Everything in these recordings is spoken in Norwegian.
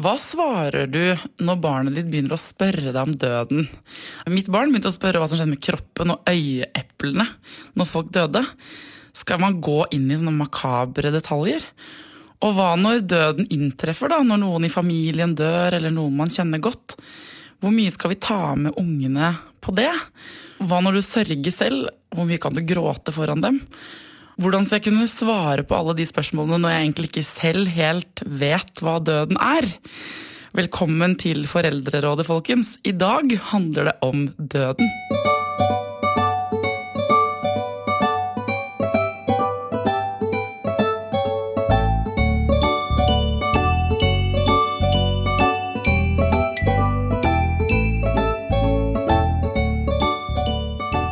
Hva svarer du når barnet ditt begynner å spørre deg om døden? Mitt barn begynte å spørre hva som skjedde med kroppen og øyeeplene når folk døde. Skal man gå inn i sånne makabre detaljer? Og hva når døden inntreffer, da, når noen i familien dør, eller noen man kjenner godt? Hvor mye skal vi ta med ungene på det? Hva når du sørger selv? Hvor mye kan du gråte foran dem? Hvordan skal jeg kunne svare på alle de spørsmålene når jeg egentlig ikke selv helt vet hva døden er? Velkommen til Foreldrerådet, folkens. I dag handler det om døden.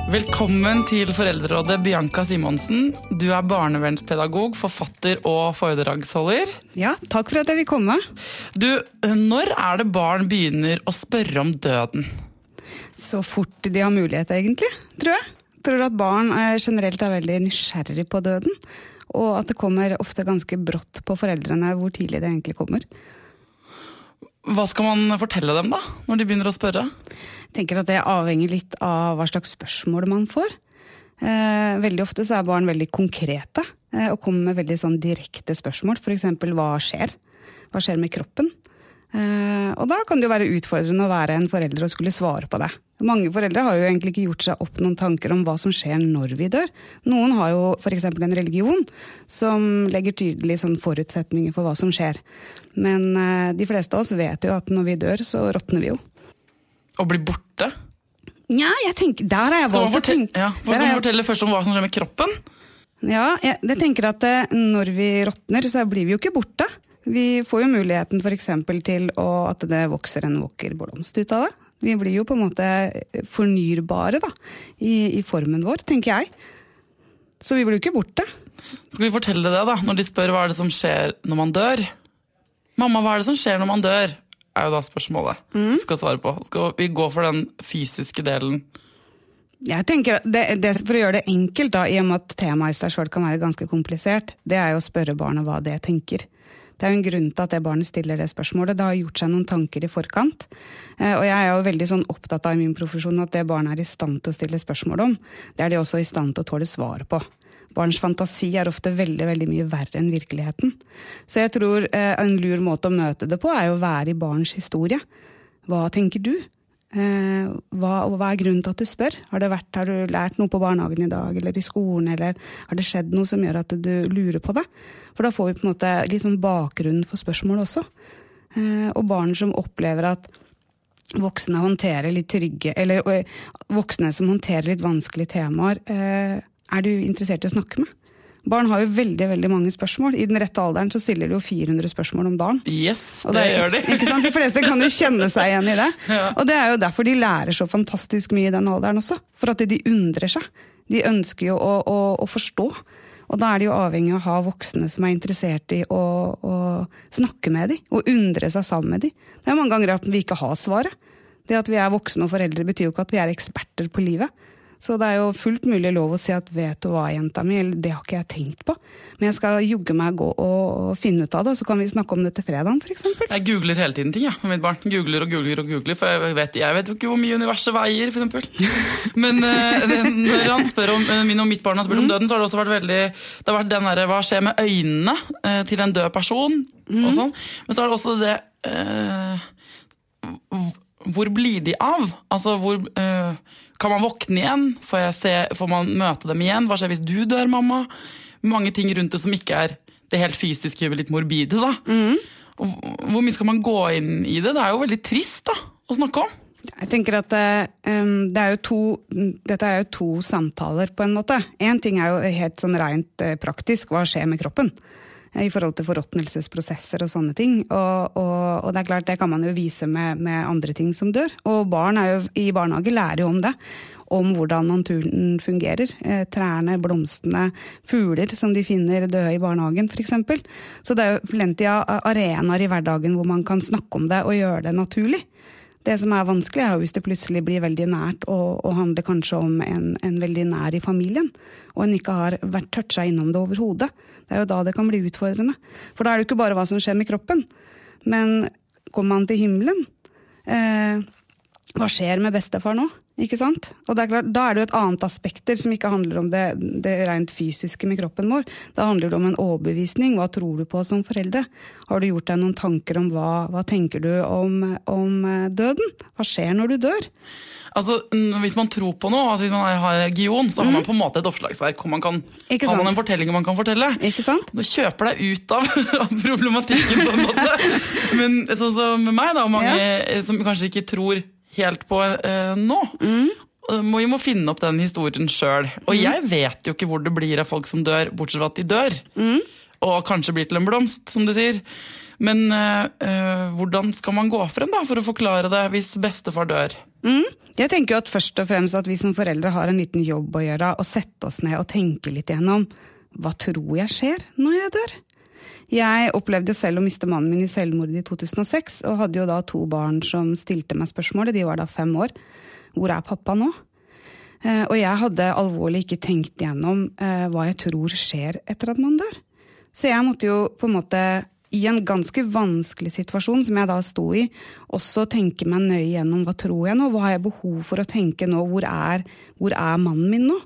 Velkommen til Foreldrerådet, Bianca Simonsen. Du er barnevernspedagog, forfatter og foredragsholder. Ja, takk for at jeg vil komme. Du, når er det barn begynner å spørre om døden? Så fort de har mulighet, egentlig, tror jeg. Tror at barn generelt er veldig nysgjerrig på døden. Og at det kommer ofte ganske brått på foreldrene hvor tidlig det egentlig kommer. Hva skal man fortelle dem, da, når de begynner å spørre? Jeg tenker at Det avhenger litt av hva slags spørsmål man får. Eh, veldig ofte så er barn veldig konkrete eh, og kommer med veldig sånn direkte spørsmål. F.eks.: Hva skjer? Hva skjer med kroppen? Eh, og da kan det jo være utfordrende å være en forelder og skulle svare på det. Mange foreldre har jo egentlig ikke gjort seg opp noen tanker om hva som skjer når vi dør. Noen har jo f.eks. en religion som legger tydelige sånn forutsetninger for hva som skjer. Men eh, de fleste av oss vet jo at når vi dør, så råtner vi jo. Og blir borte? Nja, jeg tenker, der har jeg valgt å tenke ja, skal man fortelle først om hva som skjer med kroppen? Ja, jeg, jeg tenker at eh, når vi råtner, så blir vi jo ikke borte. Vi får jo muligheten f.eks. til å, at det vokser en vakker blomst ut av det. Vi blir jo på en måte fornyrbare da, i, i formen vår, tenker jeg. Så vi blir jo ikke borte. Skal vi fortelle det, da, når de spør hva er det som skjer når man dør? Mamma, hva er det som skjer når man dør? er jo da spørsmålet Mm. du skal svare på. Skal vi gå for den fysiske delen? Jeg tenker det, det, For å gjøre det enkelt, da, i og med at temaet i seg sjøl kan være ganske komplisert, det er jo å spørre barnet hva det tenker. Det er jo en grunn til at det barnet stiller det spørsmålet. Det har gjort seg noen tanker i forkant. Eh, Og jeg er jo veldig sånn opptatt av i min profesjon at det barnet er i stand til å stille spørsmål om, det er de også i stand til å tåle svar på. Barns fantasi er ofte veldig veldig mye verre enn virkeligheten. Så jeg tror eh, en lur måte å møte det på, er jo å være i barns historie. Hva tenker du? Eh, hva, hva er grunnen til at du spør? Har, vært, har du lært noe på barnehagen i dag, eller i skolen, eller har det skjedd noe som gjør at du lurer på det? For da får vi på en måte litt sånn bakgrunn for spørsmålet også. Eh, og barn som opplever at voksne håndterer litt trygge Eller voksne som håndterer litt vanskelige temaer, eh, er du interessert i å snakke med? Barn har jo veldig veldig mange spørsmål. I den rette alderen så stiller de jo 400 spørsmål om dagen. Yes, det, det, gjør de. Ikke sant? De fleste kan jo kjenne seg igjen i det. Og det er jo derfor de lærer så fantastisk mye i den alderen også. For at de undrer seg. De ønsker jo å, å, å forstå. Og da er de jo avhengig av å ha voksne som er interessert i å, å snakke med dem, og undre seg sammen med dem. Det er mange ganger at vi ikke har svaret. Det at vi er voksne og foreldre betyr jo ikke at vi er eksperter på livet. Så det er jo fullt mulig lov å si at 'vet du hva, jenta mi', eller 'det har ikke jeg tenkt på'. Men jeg skal jogge meg gå og, og finne ut av det, så kan vi snakke om det til fredagen, f.eks. Jeg googler hele tiden ting, ja, mitt barn. Googler og googler og googler, For jeg vet, jeg vet jo ikke hvor mye universet veier, f.eks. Men uh, det- når han spør om, uh, min og mitt barn har spurt om døden, så har det også vært veldig Det har vært den derre Hva skjer med øynene uh, til en død person? Og sånn. Men så er det også det Hvor blir de av? Altså, hvor Kan man våkne igjen? Får, jeg se, får man møte dem igjen? Hva skjer hvis du dør, mamma? Mange ting rundt det som ikke er det helt fysiske, litt morbide, da. Og hvor mye skal man gå inn i det? Det er jo veldig trist da, å snakke om. Jeg tenker at um, det er jo to, Dette er jo to samtaler, på en måte. Én ting er jo helt sånn rent eh, praktisk, hva skjer med kroppen? Eh, I forhold til forråtnelsesprosesser og sånne ting. Og, og, og det er klart, det kan man jo vise med, med andre ting som dør. Og barn jo, i barnehage lærer jo om det. Om hvordan naturen fungerer. Eh, trærne, blomstene, fugler som de finner døde i barnehagen f.eks. Så det er jo plenty av arenaer i hverdagen hvor man kan snakke om det og gjøre det naturlig. Det som er vanskelig, er jo hvis det plutselig blir veldig nært og, og handler kanskje om en, en veldig nær i familien, og en ikke har vært toucha innom det overhodet. Det er jo da det kan bli utfordrende. For da er det jo ikke bare hva som skjer med kroppen, men kommer man til himmelen? Eh, hva skjer med bestefar nå? Ikke sant? Og det er klart, Da er det jo et annet aspekter som ikke handler om det, det rent fysiske med kroppen vår. Da handler det om en overbevisning. Hva tror du på som foreldre? Har du gjort deg noen tanker om hva, hva tenker du om, om eh, døden? Hva skjer når du dør? Altså, Hvis man tror på noe, altså hvis man har religion, så har man på en måte et oppslagsverk man kan har man en fortelling man kan fortelle. Ikke sant? Du kjøper deg ut av, av problematikken, på en måte. Men sånn som med meg, da, og mange ja. som kanskje ikke tror helt på eh, nå. Mm. Må, vi må finne opp den historien sjøl. Og jeg vet jo ikke hvor det blir av folk som dør, bortsett fra at de dør. Og kanskje blir til en blomst, som du sier. Men eh, eh, hvordan skal man gå frem da, for å forklare det hvis bestefar dør? Mm. Jeg tenker jo at først og fremst at vi som foreldre har en liten jobb å gjøre, og sette oss ned og tenke litt gjennom hva tror jeg skjer når jeg dør? Jeg opplevde jo selv å miste mannen min i selvmord i 2006, og hadde jo da to barn som stilte meg spørsmålet, de var da fem år. Hvor er pappa nå? Eh, Og jeg hadde alvorlig ikke tenkt gjennom eh, hva jeg tror skjer etter at man dør. Så jeg måtte jo på en måte, i en ganske vanskelig situasjon som jeg da sto i, også tenke meg nøye gjennom hva tror jeg nå, hva har jeg behov for å tenke nå, hvor er, hvor er mannen min nå?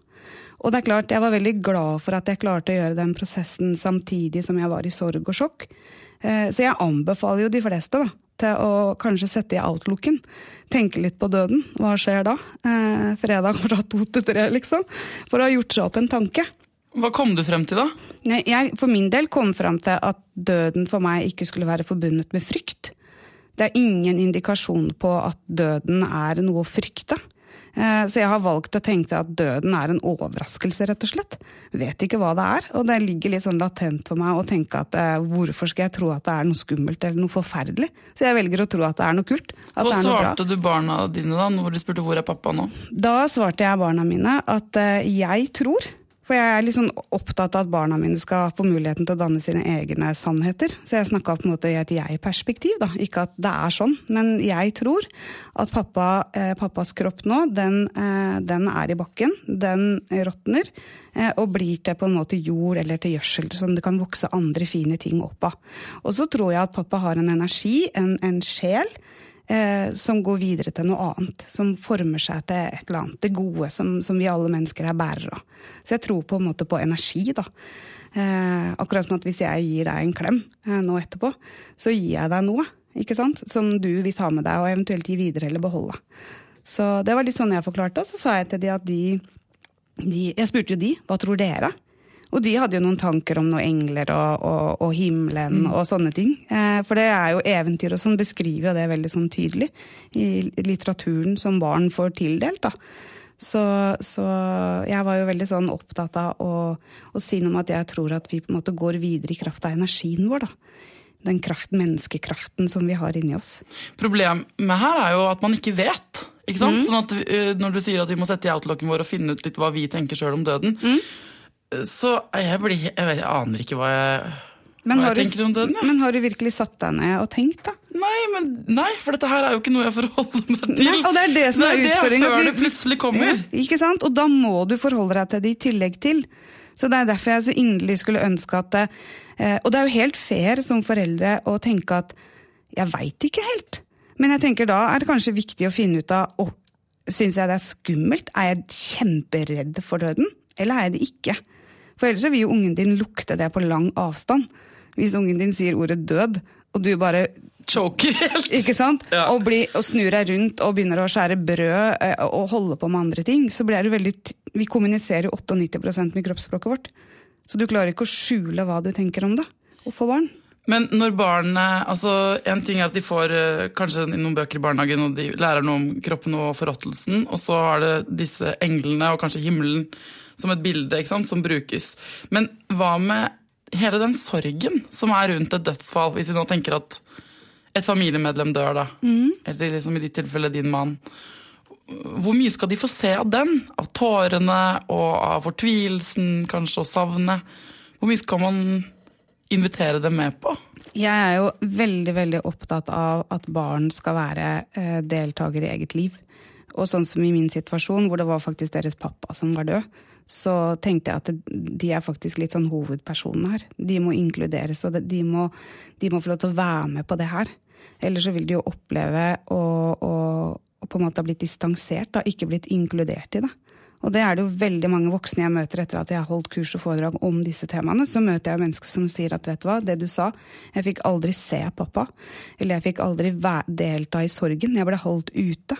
Og det er klart, jeg var veldig glad for at jeg klarte å gjøre den prosessen samtidig som jeg var i sorg og sjokk. Eh, Så jeg anbefaler jo de fleste da, til å kanskje sette i outlooken. Tenke litt på døden. Hva skjer da? Eh, fredag fra to til tre, liksom. For å ha gjort seg opp en tanke. Hva kom du frem til da? Jeg for min del kom frem til at døden for meg ikke skulle være forbundet med frykt. Det er ingen indikasjon på at døden er noe å frykte. Eh, Så jeg har valgt å tenke at døden er en overraskelse, rett og slett. Vet ikke hva det er, og det ligger litt sånn latent for meg å tenke at eh, hvorfor skal jeg tro at det er noe skummelt eller noe forferdelig? Så jeg velger å tro at det er noe kult. At Hva det er noe bra. svarte du barna dine da, når de spurte hvor er pappa nå? Da svarte jeg barna mine at eh, jeg tror, for jeg er sånn opptatt av at barna mine skal få muligheten til å danne sine egne sannheter. Så jeg snakka på en måte i et jeg-perspektiv, da. Ikke at det er sånn, men jeg tror at pappa, eh, pappas kropp nå, den, eh, den er i bakken. Den råtner. Eh, og blir til på en måte jord eller til gjødsel, sånn det kan vokse andre fine ting opp av. Og så tror jeg at pappa har en energi, en, en sjel, eh, som går videre til noe annet. Som former seg til et eller annet. Det gode som, som vi alle mennesker er bærere av. Så jeg tror på en måte på energi, da. Eh, akkurat som at hvis jeg gir deg en klem eh, nå etterpå, så gir jeg deg noe. Ikke sant? Som du vil ta med deg og eventuelt gi videre eller beholde. Så det var litt sånn jeg forklarte. Og så sa jeg til de at de, de Jeg spurte jo de, hva tror dere? Og de hadde jo noen tanker om noen engler og, og, og himmelen og sånne ting. Eh, for det er jo eventyr og sånn beskriver jo det veldig sånn tydelig i litteraturen som barn får tildelt. da. Så, så jeg var jo veldig sånn opptatt av å, å si noe om at jeg tror at vi på en måte går videre i kraft av energien vår. da. Den kraft, menneskekraften som vi har inni oss. Problemet her er jo at man ikke vet. Ikke sant? Sånn at uh, Når du sier at vi må sette i outlooken vår og finne ut litt hva vi tenker sjøl om døden, uh, så jeg blir jeg, vet, jeg aner ikke hva jeg, Men hva har, jeg tenker om døden. Ja. men har du virkelig satt deg ned og tenkt, da? Nei, men, nei, for dette her er jo ikke noe jeg forholder meg til. Nei, og det er det som er Nei, utfordringen. Det er før det plutselig kommer. Ja, ikke sant? Og da må du forholde deg til det i tillegg til. Så det er derfor jeg så inderlig skulle ønske at det, eh, Og det er jo helt fair som foreldre å tenke at jeg veit ikke helt. Men jeg tenker da er det kanskje viktig å finne ut av oh, Syns jeg det er skummelt? Er jeg kjemperedd for døden? Eller er jeg det ikke? For ellers vil jo ungen din lukte det på lang avstand. Hvis ungen din sier ordet død, og du bare Choker helt. ikke sant? Ja. Og, bli, og snur deg rundt og begynner å skjære brød eh, og holde på med andre ting. Så blir det veldig Vi kommuniserer jo 98% med kroppsspråket vårt. Så du klarer ikke å skjule hva du tenker om det. Og få barn. Men når barnet altså En ting er at de får eh, kanskje noen bøker i barnehagen og de lærer noe om kroppen og forråtelsen, og så er det disse englene og kanskje himmelen som et bilde som brukes. Men hva med hele den sorgen som er rundt et dødsfall, hvis vi nå tenker at et familiemedlem dør, da, eller liksom i ditt tilfelle din mann. Hvor mye skal de få se av den? Av tårene og av fortvilelsen, kanskje, og savnet? Hvor mye skal man invitere dem med på? Jeg er jo veldig veldig opptatt av at barn skal være eh, deltakere i eget liv. Og sånn som i min situasjon, hvor det var faktisk deres pappa som var død, så tenkte jeg at de er faktisk litt sånn hovedpersonene her. De må inkluderes, og de, må, de må få lov til å være med på det her. Eller så vil de jo oppleve å, å, å på en måte ha blitt distansert, da, ikke blitt inkludert i det. Og det er det jo veldig mange voksne jeg møter etter at jeg har holdt kurs og foredrag om disse temaene. Så møter jeg mennesker som sier at vet du hva, det du sa, jeg fikk aldri se pappa. Eller jeg fikk aldri delta i sorgen. Jeg ble holdt ute.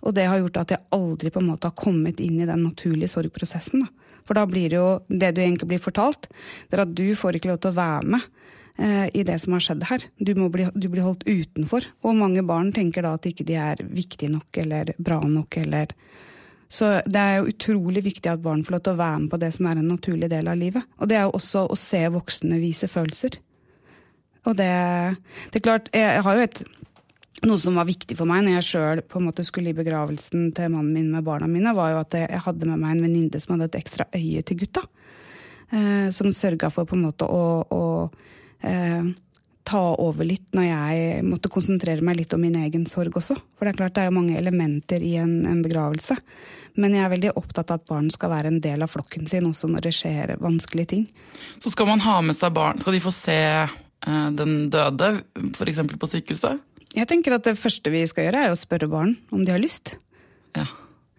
Og det har gjort at jeg aldri på en måte har kommet inn i den naturlige sorgprosessen. Da. For da blir det jo det du egentlig blir fortalt, det er at du får ikke lov til å være med eh, i det som har skjedd her. Du, bli, du, blir holdt utenfor. Og mange barn tenker da at ikke de er viktige nok eller bra nok eller så det er jo utrolig viktig at barn får lov til å være med på det som er en naturlig del av livet. Og det er jo også å se voksne vise følelser. Og det, det er klart, jeg har jo et noe som var viktig for meg når jeg sjøl skulle i begravelsen til mannen min med barna mine, var jo at jeg hadde med meg en venninne som hadde et ekstra øye til gutta. Eh, som sørga for på en måte å, å eh, ta over litt når jeg måtte konsentrere meg litt om min egen sorg også. For det er klart det er jo mange elementer i en, en begravelse. Men jeg er veldig opptatt av at barn skal være en del av flokken sin også når det skjer vanskelige ting. Så skal man ha med seg barn, skal de få se eh, den døde, f.eks. på sykehuset? Jeg tenker at Det første vi skal gjøre, er å spørre barn om de har lyst. Ja.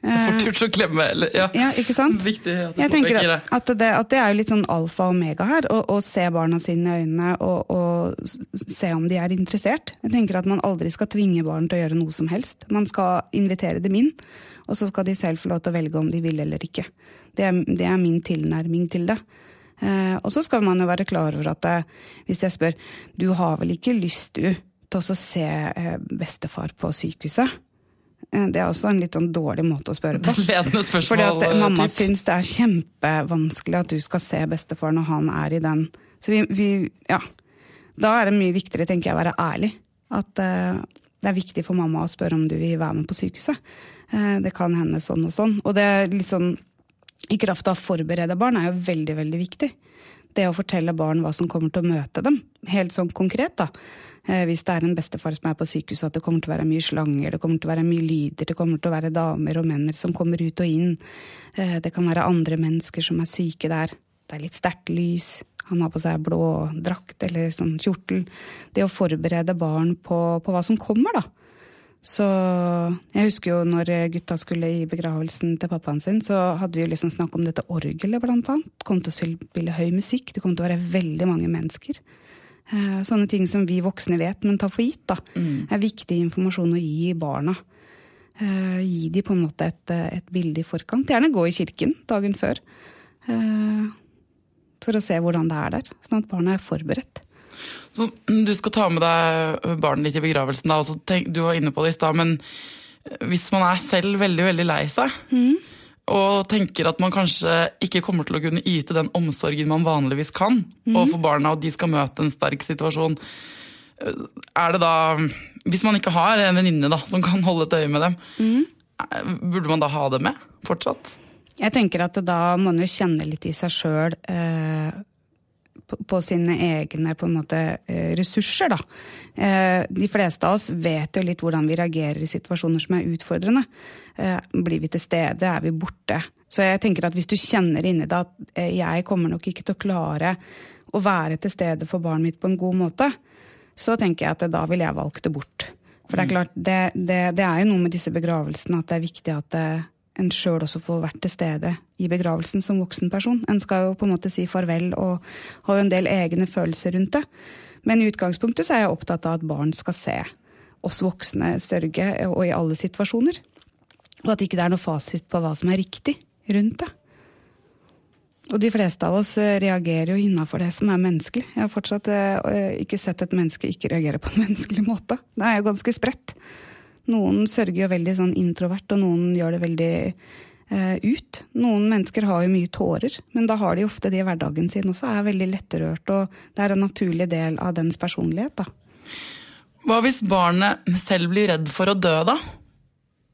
Det er fort gjort å klemme. Eller, ja. ja. ikke sant? Viktig at jeg tenker at, at, det, at, det, er jo litt sånn alfa og omega her. Å se barna sine i øynene og, og, se om de er interessert. Jeg tenker at Man aldri skal tvinge barn til å gjøre noe som helst. Man skal invitere dem inn, og så skal de selv få lov til å velge om de vil eller ikke. Det er, det er min tilnærming til det. Eh, og så skal man jo være klar over at eh, hvis jeg spør du har vel ikke lyst du til å se eh, bestefar på sykehuset? Eh, det er også en litt sånn dårlig måte å spørre på. Fordi at eh, mamma syns det er kjempevanskelig at du skal se bestefar når han er i den. Så vi, vi ja. Da er det mye viktigere, tenker jeg, å være ærlig. At uh, det er viktig for mamma å spørre om du vil være med på sykehuset. Uh, det kan hende sånn og sånn. Og det er litt sånn i kraft av å forberede barn er jo veldig, veldig viktig. Det å fortelle barn hva som kommer til å møte dem, helt sånn konkret, da. Eh, hvis det er en bestefar som er på sykehuset, at det kommer til å være mye slanger, det kommer til å være mye lyder, det kommer til å være damer og menn som kommer ut og inn. Eh, det kan være andre mennesker som er syke der. Det er litt sterkt lys. Han har på seg blå drakt eller sånn kjortel. Det å forberede barn på, på hva som kommer, da. Så jeg husker jo når gutta skulle i begravelsen til pappaen sin, så hadde vi jo liksom snakk om dette orgelet, blant annet. Det kom til å spille høy musikk. Det kom til å være veldig mange mennesker. Eh, sånne ting som vi voksne vet, men tar for gitt, da, mm. er viktig informasjon å gi barna. Eh, gi dem på en måte et, et, bilde i forkant. Gjerne gå i kirken dagen før. Eh, for å se hvordan det er der, sånn at barna er forberedt. Så Du skal ta med deg barnet ditt i begravelsen, da, tenk, du var inne på det i stad, men hvis man er selv veldig veldig lei seg, mm og tenker at man kanskje ikke kommer til å kunne yte den omsorgen man vanligvis kan mm. overfor barna, og de skal møte en sterk situasjon. Er det da, Hvis man ikke har en venninne som kan holde et øye med dem, mm. burde man da ha det med fortsatt? Jeg tenker at da må man jo kjenne litt i seg sjøl eh, på sine egne på en måte, eh, ressurser. Da. Eh, de fleste av oss vet jo litt hvordan vi reagerer i situasjoner som er utfordrende. Eh, blir vi til stede, er vi borte. Så jeg tenker at hvis du kjenner inni deg at jeg kommer nok ikke til å klare å være til stede for barnet mitt på en god måte, så tenker jeg at da ville jeg valgt det bort. For det er mm. klart, det, det, det er jo noe med disse begravelsene at det er viktig at det, en sjøl også får vært til stede i begravelsen som voksen person. En skal jo på en måte si farvel og har jo en del egne følelser rundt det. Men i utgangspunktet så er jeg opptatt av at barn skal se oss voksne sørge, og i alle situasjoner. Og at ikke det er noe fasit på hva som er riktig rundt det. Og de fleste av oss eh, reagerer jo innafor det som er menneskelig. Jeg har fortsatt eh, ikke sett et menneske ikke reagere på en menneskelig måte. Det er jo ganske spredt. Noen sørger jo veldig sånn introvert, og noen gjør det veldig eh, ut. Noen mennesker har jo mye tårer, men da har de ofte det i hverdagen sin også, er veldig lettrørt, og det er en naturlig del av dens personlighet. da. Hva hvis barnet selv blir redd for å dø, da?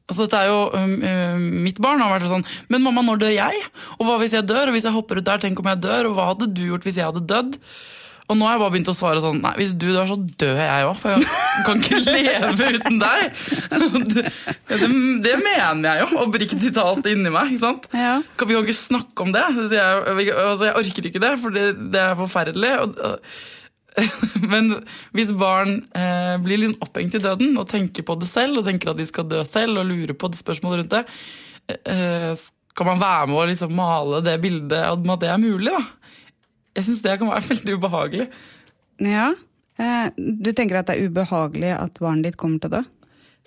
Altså, dette er jo, um, um, Mitt barn har vært sånn Men mamma, når dør jeg? Og hva hvis jeg dør? Og hvis jeg hopper ut der, tenk om jeg dør? Og hva hadde du gjort hvis jeg hadde dødd? Og nå har jeg bare begynt å svare sånn Nei, hvis du dør, så dør jeg òg. For jeg kan ikke leve uten deg. Det, det, det mener jeg jo, oppriktig talt inni meg. ikke sant? Ja. Vi kan ikke snakke om det. Jeg, altså, jeg orker ikke det, for det, det er forferdelig. Men hvis barn eh, blir litt opphengt i døden og tenker på det selv, og tenker at de skal dø selv, og lurer på det spørsmålet rundt det, eh, skal man være med å liksom male det bildet om at det er mulig? da? Jeg syns det kan være veldig ubehagelig. Ja. Eh, du tenker at det er ubehagelig at barnet ditt kommer til å dø?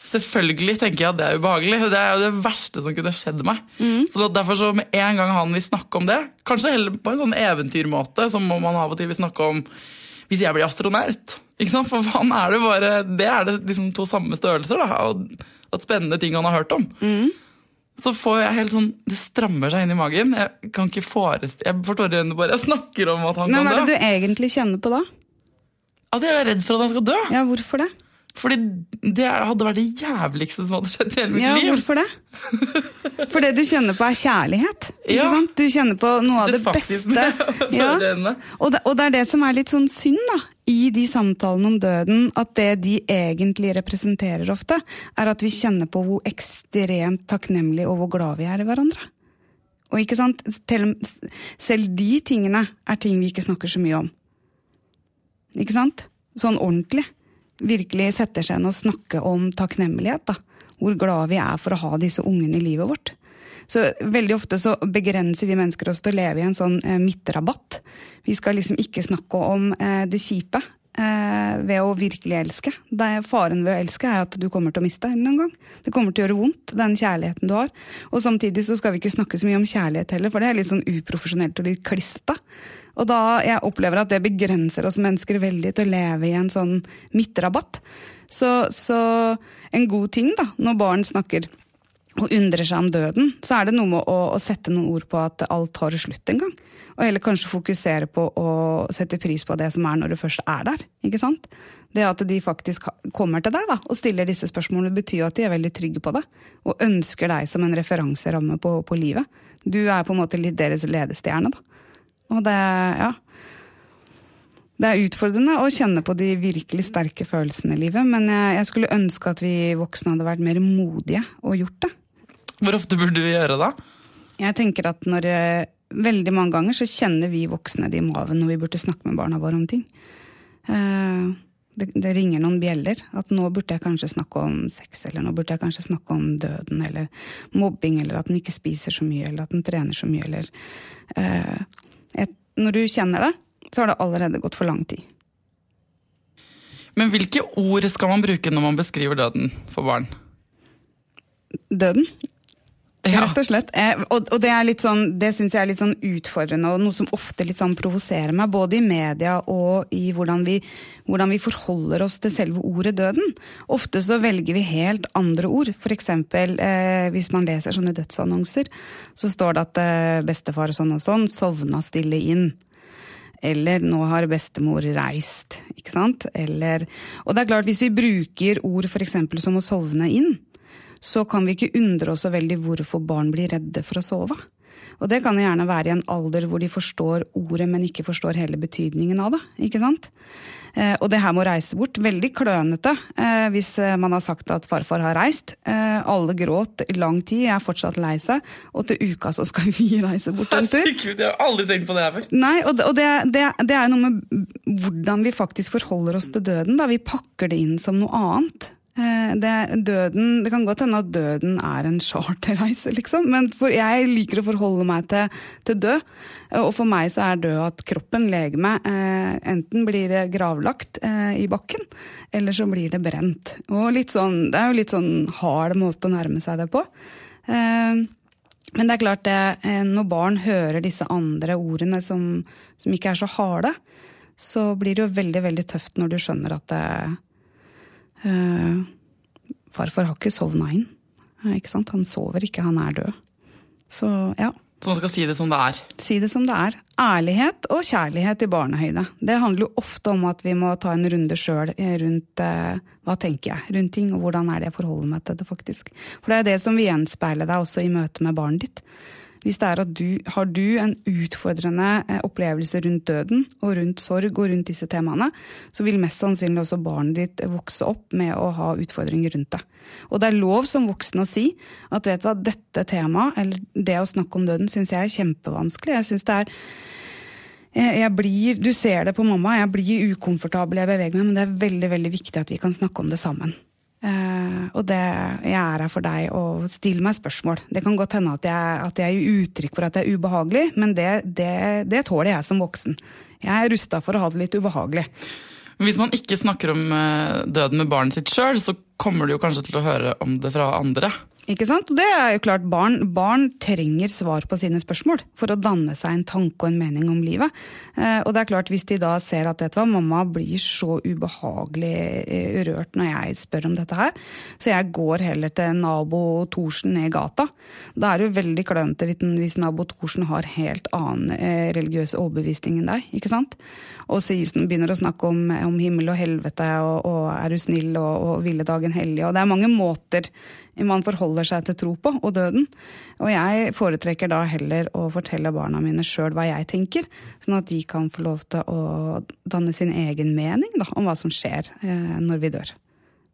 Selvfølgelig tenker jeg at det er ubehagelig. Det er jo det verste som kunne skjedd meg. Mm. Så derfor så med en gang han vil snakke om det, kanskje heller på en sånn eventyrmåte, som man av og til vil snakke om hvis jeg blir astronaut. For han er det bare Det er det liksom to samme størrelser, da. Og at spennende ting han har hørt om. Mm. Så får jeg helt sånn Det strammer seg inn i magen. Jeg kan ikke forestille Jeg forstår det bare jeg snakker om at han Men, kan dø. Men hva er det du egentlig kjenner på da? At jeg er redd for at han skal dø. Ja, hvorfor det? Fordi det hadde vært det jævligste som hadde skjedd i hele mitt ja, liv. Hvorfor det? For det du kjenner på er kjærlighet. ikke ja. sant? Du kjenner på noe av det, det beste. Ja. Og, det, og, det, er det som er litt sånn synd da, i de samtalene om døden, at det de egentlig representerer ofte, er at vi kjenner på hvor ekstremt takknemlige og hvor glad vi er i hverandre. Og ikke sant? Selv de tingene er ting vi ikke snakker så mye om. Ikke sant? Sånn ordentlig virkelig setter seg inn og snakker om takknemlighet. da. Hvor glad vi er for å ha disse ungene i livet vårt. Så Veldig ofte så begrenser vi mennesker oss til å leve i en sånn eh, midtrabatt. Vi skal liksom ikke snakke om eh, det kjipe eh, ved å virkelig elske. Er, faren ved å elske er at du kommer til å miste en gang. Det kommer til å gjøre vondt, den kjærligheten du har. Og samtidig så skal vi ikke snakke så mye om kjærlighet heller, for det er litt sånn uprofesjonelt og litt klissete. Og da jeg opplever at det begrenser oss mennesker veldig til å leve i en sånn midtrabatt. Så, så en god ting da, når barn snakker og undrer seg om døden, så er det noe med å, å sette noen ord på at alt tar slutt en gang. Og heller kanskje fokusere på å sette pris på det som er når du først er der. ikke sant? Det at de faktisk kommer til deg da, og stiller disse spørsmålene, betyr at de er veldig trygge på det. Og ønsker deg som en referanseramme på, på livet. Du er på en måte deres ledestjerne. da. Og det, ja. Det er utfordrende å kjenne på de virkelig sterke følelsene i livet, men jeg, jeg skulle ønske at vi voksne hadde vært mer modige og gjort det. Hvor ofte burde vi gjøre det? Jeg tenker at når eh, Veldig mange ganger så kjenner vi voksne det i maven når vi burde snakke med barna våre om ting. Eh, det, det, ringer noen bjeller. At nå burde jeg kanskje snakke om sex, eller nå burde jeg kanskje snakke om døden, eller mobbing, eller at den ikke spiser så mye, eller at den trener så mye, eller uh, når du kjenner det, så har det allerede gått for lang tid. Men hvilke ord skal man bruke når man beskriver døden for barn? Døden? Ja. Rett og slett. Eh, og, det, er sånn, det syns jeg er litt sånn utfordrende, og noe som ofte litt sånn provoserer meg. Både i media og i hvordan vi, hvordan vi, forholder oss til selve ordet døden. Ofte så velger vi helt andre ord. F.eks. Eh, hvis man leser sånne dødsannonser, så står det at eh, bestefar sånn og sånn sovna stille inn. Eller 'nå har bestemor reist'. ikke sant? Eller, og det er klart, hvis vi bruker ord f.eks. som å sovne inn, så kan vi ikke undre oss så veldig hvorfor barn blir redde for å sove. Og det kan gjerne være i en alder hvor de forstår ordet, men ikke forstår hele betydningen av det. ikke sant? Eh, og det her med å reise bort, veldig klønete eh, hvis eh, man har sagt at farfar har reist. Alle gråt i lang tid, jeg er fortsatt lei seg, og til uka så skal vi reise bort en tur. Herregud, jeg har aldri tenkt på det her før. Nei, og, det, og det, det, det, er noe med hvordan vi faktisk forholder oss til døden. da Vi pakker det inn som noe annet. Eh, det, døden, det kan godt hende at døden er en charterreise, liksom. Men jeg liker å forholde meg til, til, død. Eh, og for meg så er død at kroppen, legemet, eh, enten blir det gravlagt eh, i bakken, eller så blir det brent. Og sånn, det er jo litt sånn hard måte å nærme seg det på. Eh, men det er klart, det, eh, når barn hører disse andre ordene som, som ikke er så harde, så blir det jo veldig, veldig tøft når du skjønner at det Uh, farfar har ikke sovna inn. Uh, ikke sant? Han sover ikke, han er død. Så ja. Så man skal si det som det er? Si det som det er. Ærlighet og kjærlighet i barnehøyde. Det handler jo ofte om at vi må ta en runde sjøl rundt eh, hva tenker jeg rundt ting, og hvordan er det jeg forholder meg til det, faktisk. For det er det som vil gjenspeile deg også i møte med barnet ditt. Hvis det er at du har du en utfordrende eh, opplevelse rundt døden og rundt sorg og rundt disse temaene, så vil mest sannsynlig også barnet ditt vokse opp med å ha utfordringer rundt det. Og det er lov som voksen å si at vet du hva, dette temaet, eller det å snakke om døden, syns jeg er kjempevanskelig. Jeg syns det er jeg, blir, Du ser det på mamma, jeg blir ukomfortabel, jeg beveger meg, men det er veldig veldig viktig at vi kan snakke om det sammen. Eh, og det, jeg er her for deg og still meg spørsmål. Det kan godt hende at jeg, at jeg gir uttrykk for at det er ubehagelig, men det, det, det tåler jeg som voksen. Jeg er rusta for å ha det litt ubehagelig. Hvis man ikke snakker om eh, døden med barnet sitt sjøl, så kommer du jo kanskje til å høre om det fra andre. Ikke sant? Og det er jo klart, barn, barn, trenger svar på sine spørsmål for å danne seg en tanke og en mening om livet. Eh, og det er klart, hvis de da ser at vet du hva, mamma blir så ubehagelig eh, rørt når jeg spør om dette her, så jeg går heller til nabo Thorsen ned i gata. Da er det jo veldig klønete hvis nabo Thorsen har helt annen eh, religiøs overbevisning enn deg, ikke sant? Og så begynner å snakke om, om himmel og helvete og, og er du snill og, og ville dagen hellig. Og det er mange måter man forholder seg til tro på, og døden. Og jeg foretrekker da heller å fortelle barna mine sjøl hva jeg tenker, sånn at de kan få lov til å danne sin egen mening da, om hva som skjer eh, når vi dør.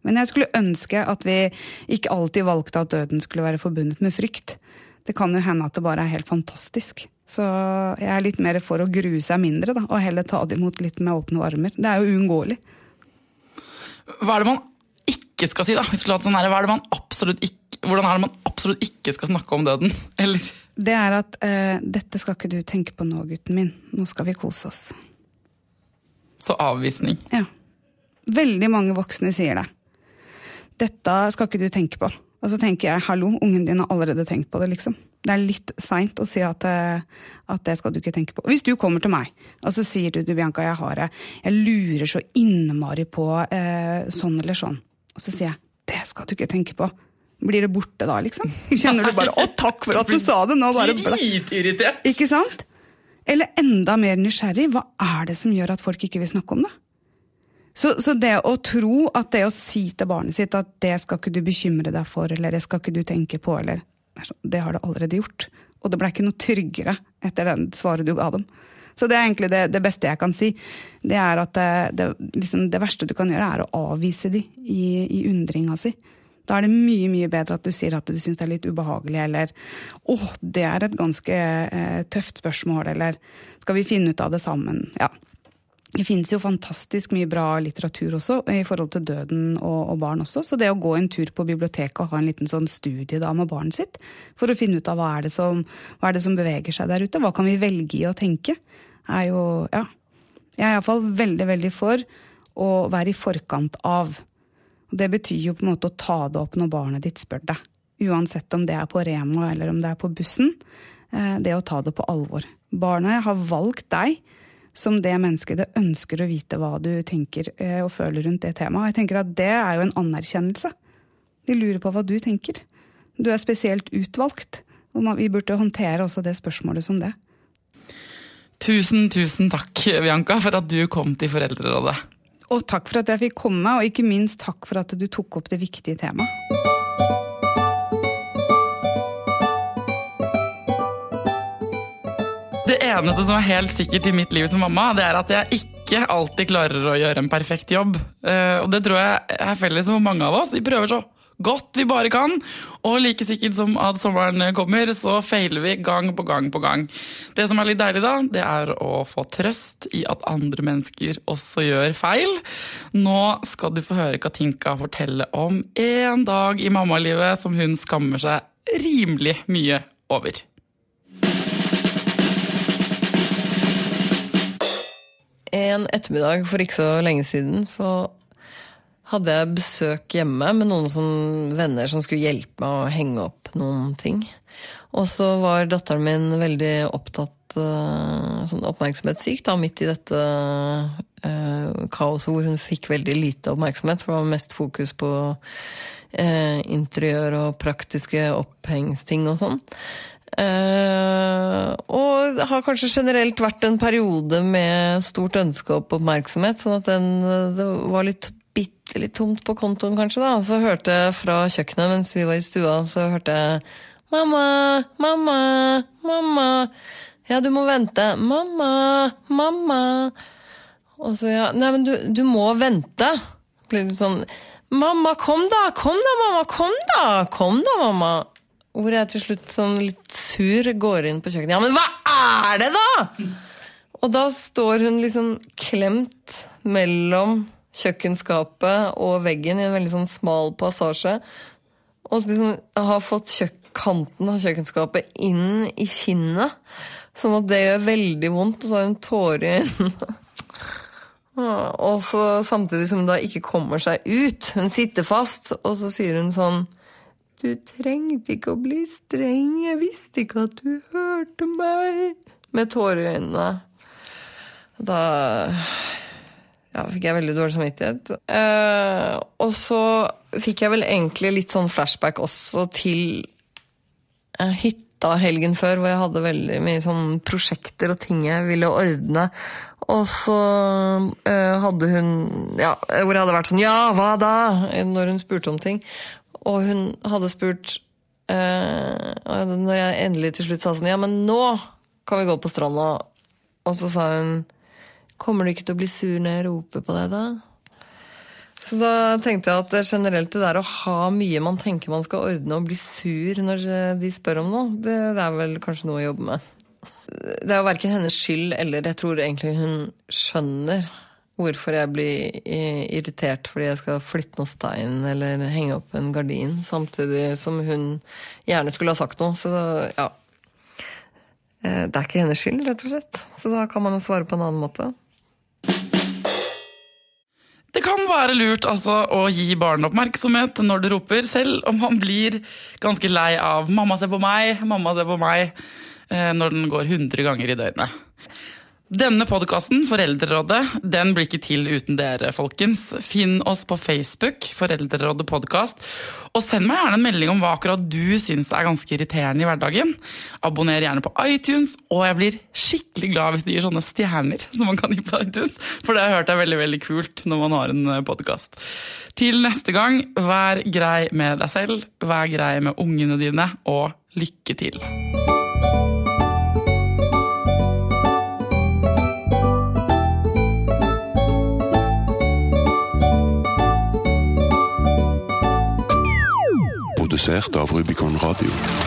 Men jeg skulle ønske at vi ikke alltid valgte at døden skulle være forbundet med frykt. Det kan jo hende at det bare er helt fantastisk. Så jeg er litt mer for å grue seg mindre, da, og heller ta det imot litt med åpne armer. Det er jo uunngåelig. Hva er det man ikke skal si, da? Vi skulle hatt sånn her, hva er det man absolutt ikke, hvordan er det man absolutt ikke skal snakke om døden? Eller? Det er at uh, 'dette skal ikke du tenke på nå, gutten min. Nå skal vi kose oss'. Så avvisning. Ja. Veldig mange voksne sier det. 'Dette skal ikke du tenke på'. Og så tenker jeg 'hallo, ungen din har allerede tenkt på det', liksom. Det er litt seint å si at, eh, at, det skal du ikke tenke på. Hvis du kommer til meg og så sier du, du Bianca, jeg har det, jeg lurer så innmari på eh, sånn eller sånn. Og så sier jeg det skal du ikke tenke på. Blir det borte da, liksom? Kjenner du bare 'å, takk for at du sa det'? Nå bare Dritirritert! Ikke sant? Eller enda mer nysgjerrig, hva er det som gjør at folk ikke vil snakke om det? Så, så, det å tro at det å si til barnet sitt at 'det skal ikke du bekymre deg for', eller 'det skal ikke du tenke på', eller Det har du allerede gjort. Og det ble ikke noe tryggere etter den svaret du ga dem. Så det er egentlig det, det beste jeg kan si. Det er at det, det, liksom det, verste du kan gjøre, er å avvise de i, i undringa si. Da er det mye mye bedre at du sier at du syns det er litt ubehagelig, eller 'Å, det er et ganske eh, tøft spørsmål', eller 'Skal vi finne ut av det sammen?' Ja. Det finnes jo fantastisk mye bra litteratur også i forhold til døden og, og, barn også. Så det å gå en tur på biblioteket og ha en liten sånn studie da med barnet sitt, for å finne ut av hva er, som, hva er det som beveger seg der ute, hva kan vi velge i å tenke, er jo Ja. Jeg er iallfall veldig, veldig for å være i forkant av. Det betyr jo på en måte å ta det opp når barnet ditt spør deg. Uansett om det er på Rema eller om det er på bussen. Eh, det å ta det på alvor. Barnet har valgt deg som det mennesket det ønsker å vite hva du tenker eh, og føler rundt det temaet. Jeg tenker at Det er jo en anerkjennelse. De lurer på hva du tenker. Du er spesielt utvalgt. Og vi burde håndtere også det spørsmålet som det. Tusen, tusen takk, Bianca, for at du kom til Foreldrerådet. Og takk for at jeg fikk komme, og ikke minst takk for at du tok opp det viktige temaet. Det eneste som er helt sikkert i mitt liv som mamma, det er at jeg ikke alltid klarer å gjøre en perfekt jobb. Eh, og det tror jeg er felles for mange av oss. Vi prøver så godt vi bare kan. Og like sikkert som at sommeren kommer, så feiler vi gang på gang på gang. Det som er litt deilig, da, det er å få trøst i at andre mennesker også gjør feil. Nå skal du få høre Katinka fortelle om en dag i mammalivet som hun skammer seg rimelig mye over. En ettermiddag for ikke så lenge siden så hadde jeg besøk hjemme med noen som, venner som skulle hjelpe meg å henge opp noen ting. Og så var datteren min veldig opptatt uh, sånn oppmerksomhetssyk da, midt i dette eh, kaoset hvor hun fikk veldig lite oppmerksomhet. For det var mest fokus på eh, interiør og praktiske opphengsting og sånn. Uh, og har kanskje generelt vært en periode med stort ønske opp oppmerksomhet, sånn at den, det var litt bitte litt tomt på kontoen, kanskje. da. Så hørte jeg fra kjøkkenet mens vi var i stua, så hørte jeg 'mamma, mamma, mamma'. Ja, du må vente. Mamma, mamma. Og så ja, nei, men du, du må vente. Blir litt sånn Mamma, kom da! Kom da, mamma! Kom da! Kom da, mamma! Hvor jeg til slutt sånn litt sur går inn på kjøkkenet. Ja, men hva er det, da?! Og da står hun liksom klemt mellom kjøkkenskapet og veggen i en veldig sånn smal passasje. Og liksom har fått kanten av kjøkkenskapet inn i kinnet. Sånn at det gjør veldig vondt, og så har hun tårer i øynene. Og så samtidig som hun da ikke kommer seg ut. Hun sitter fast, og så sier hun sånn Du trengte ikke å bli streng, jeg visste ikke at du hørte meg. Med tårer i øynene. Da ja, fikk jeg veldig dårlig samvittighet. Eh, og så fikk jeg vel egentlig litt sånn flashback også til eh, hytta helgen før, hvor jeg hadde veldig mye sånn prosjekter og ting jeg ville ordne. Og så eh, hadde hun Ja, hvor jeg hadde vært sånn Ja, hva da? Når hun spurte om ting. Og hun hadde spurt eh, Når jeg endelig til slutt sa sånn Ja, men nå kan vi gå på stranda. Og så sa hun Kommer du ikke til å bli sur når jeg roper på deg, da? Så da tenkte jeg at generelt det der å ha mye man tenker man skal ordne, og bli sur når de spør om noe, det, det er vel kanskje noe å jobbe med. Det er jo verken hennes skyld, eller jeg tror egentlig hun skjønner hvorfor jeg blir irritert fordi jeg skal flytte noe stein eller henge opp en gardin, samtidig som hun gjerne skulle ha sagt noe. Så ja. Det er ikke hennes skyld, rett og slett. Så da kan man jo svare på en annen måte. Det kan være lurt altså, å gi barn oppmerksomhet når du roper, selv om man blir ganske lei av 'mamma, se på meg', 'mamma, se på meg', når den går 100 ganger i døgnet. Denne podkasten, Foreldrerådet, den blir ikke til uten dere, folkens. Finn oss på Facebook, Foreldrerådet podkast, og send meg gjerne en melding om hva akkurat du syns er ganske irriterende i hverdagen. Abonner gjerne på iTunes, og jeg blir skikkelig glad hvis du gir sånne stjerner som man kan gi på iTunes, for det har jeg hørt er veldig, veldig kult når man har en podkast. Til neste gang, vær grei med deg selv, vær grei med ungene dine, og lykke til. Produsert av Rubicon Radio.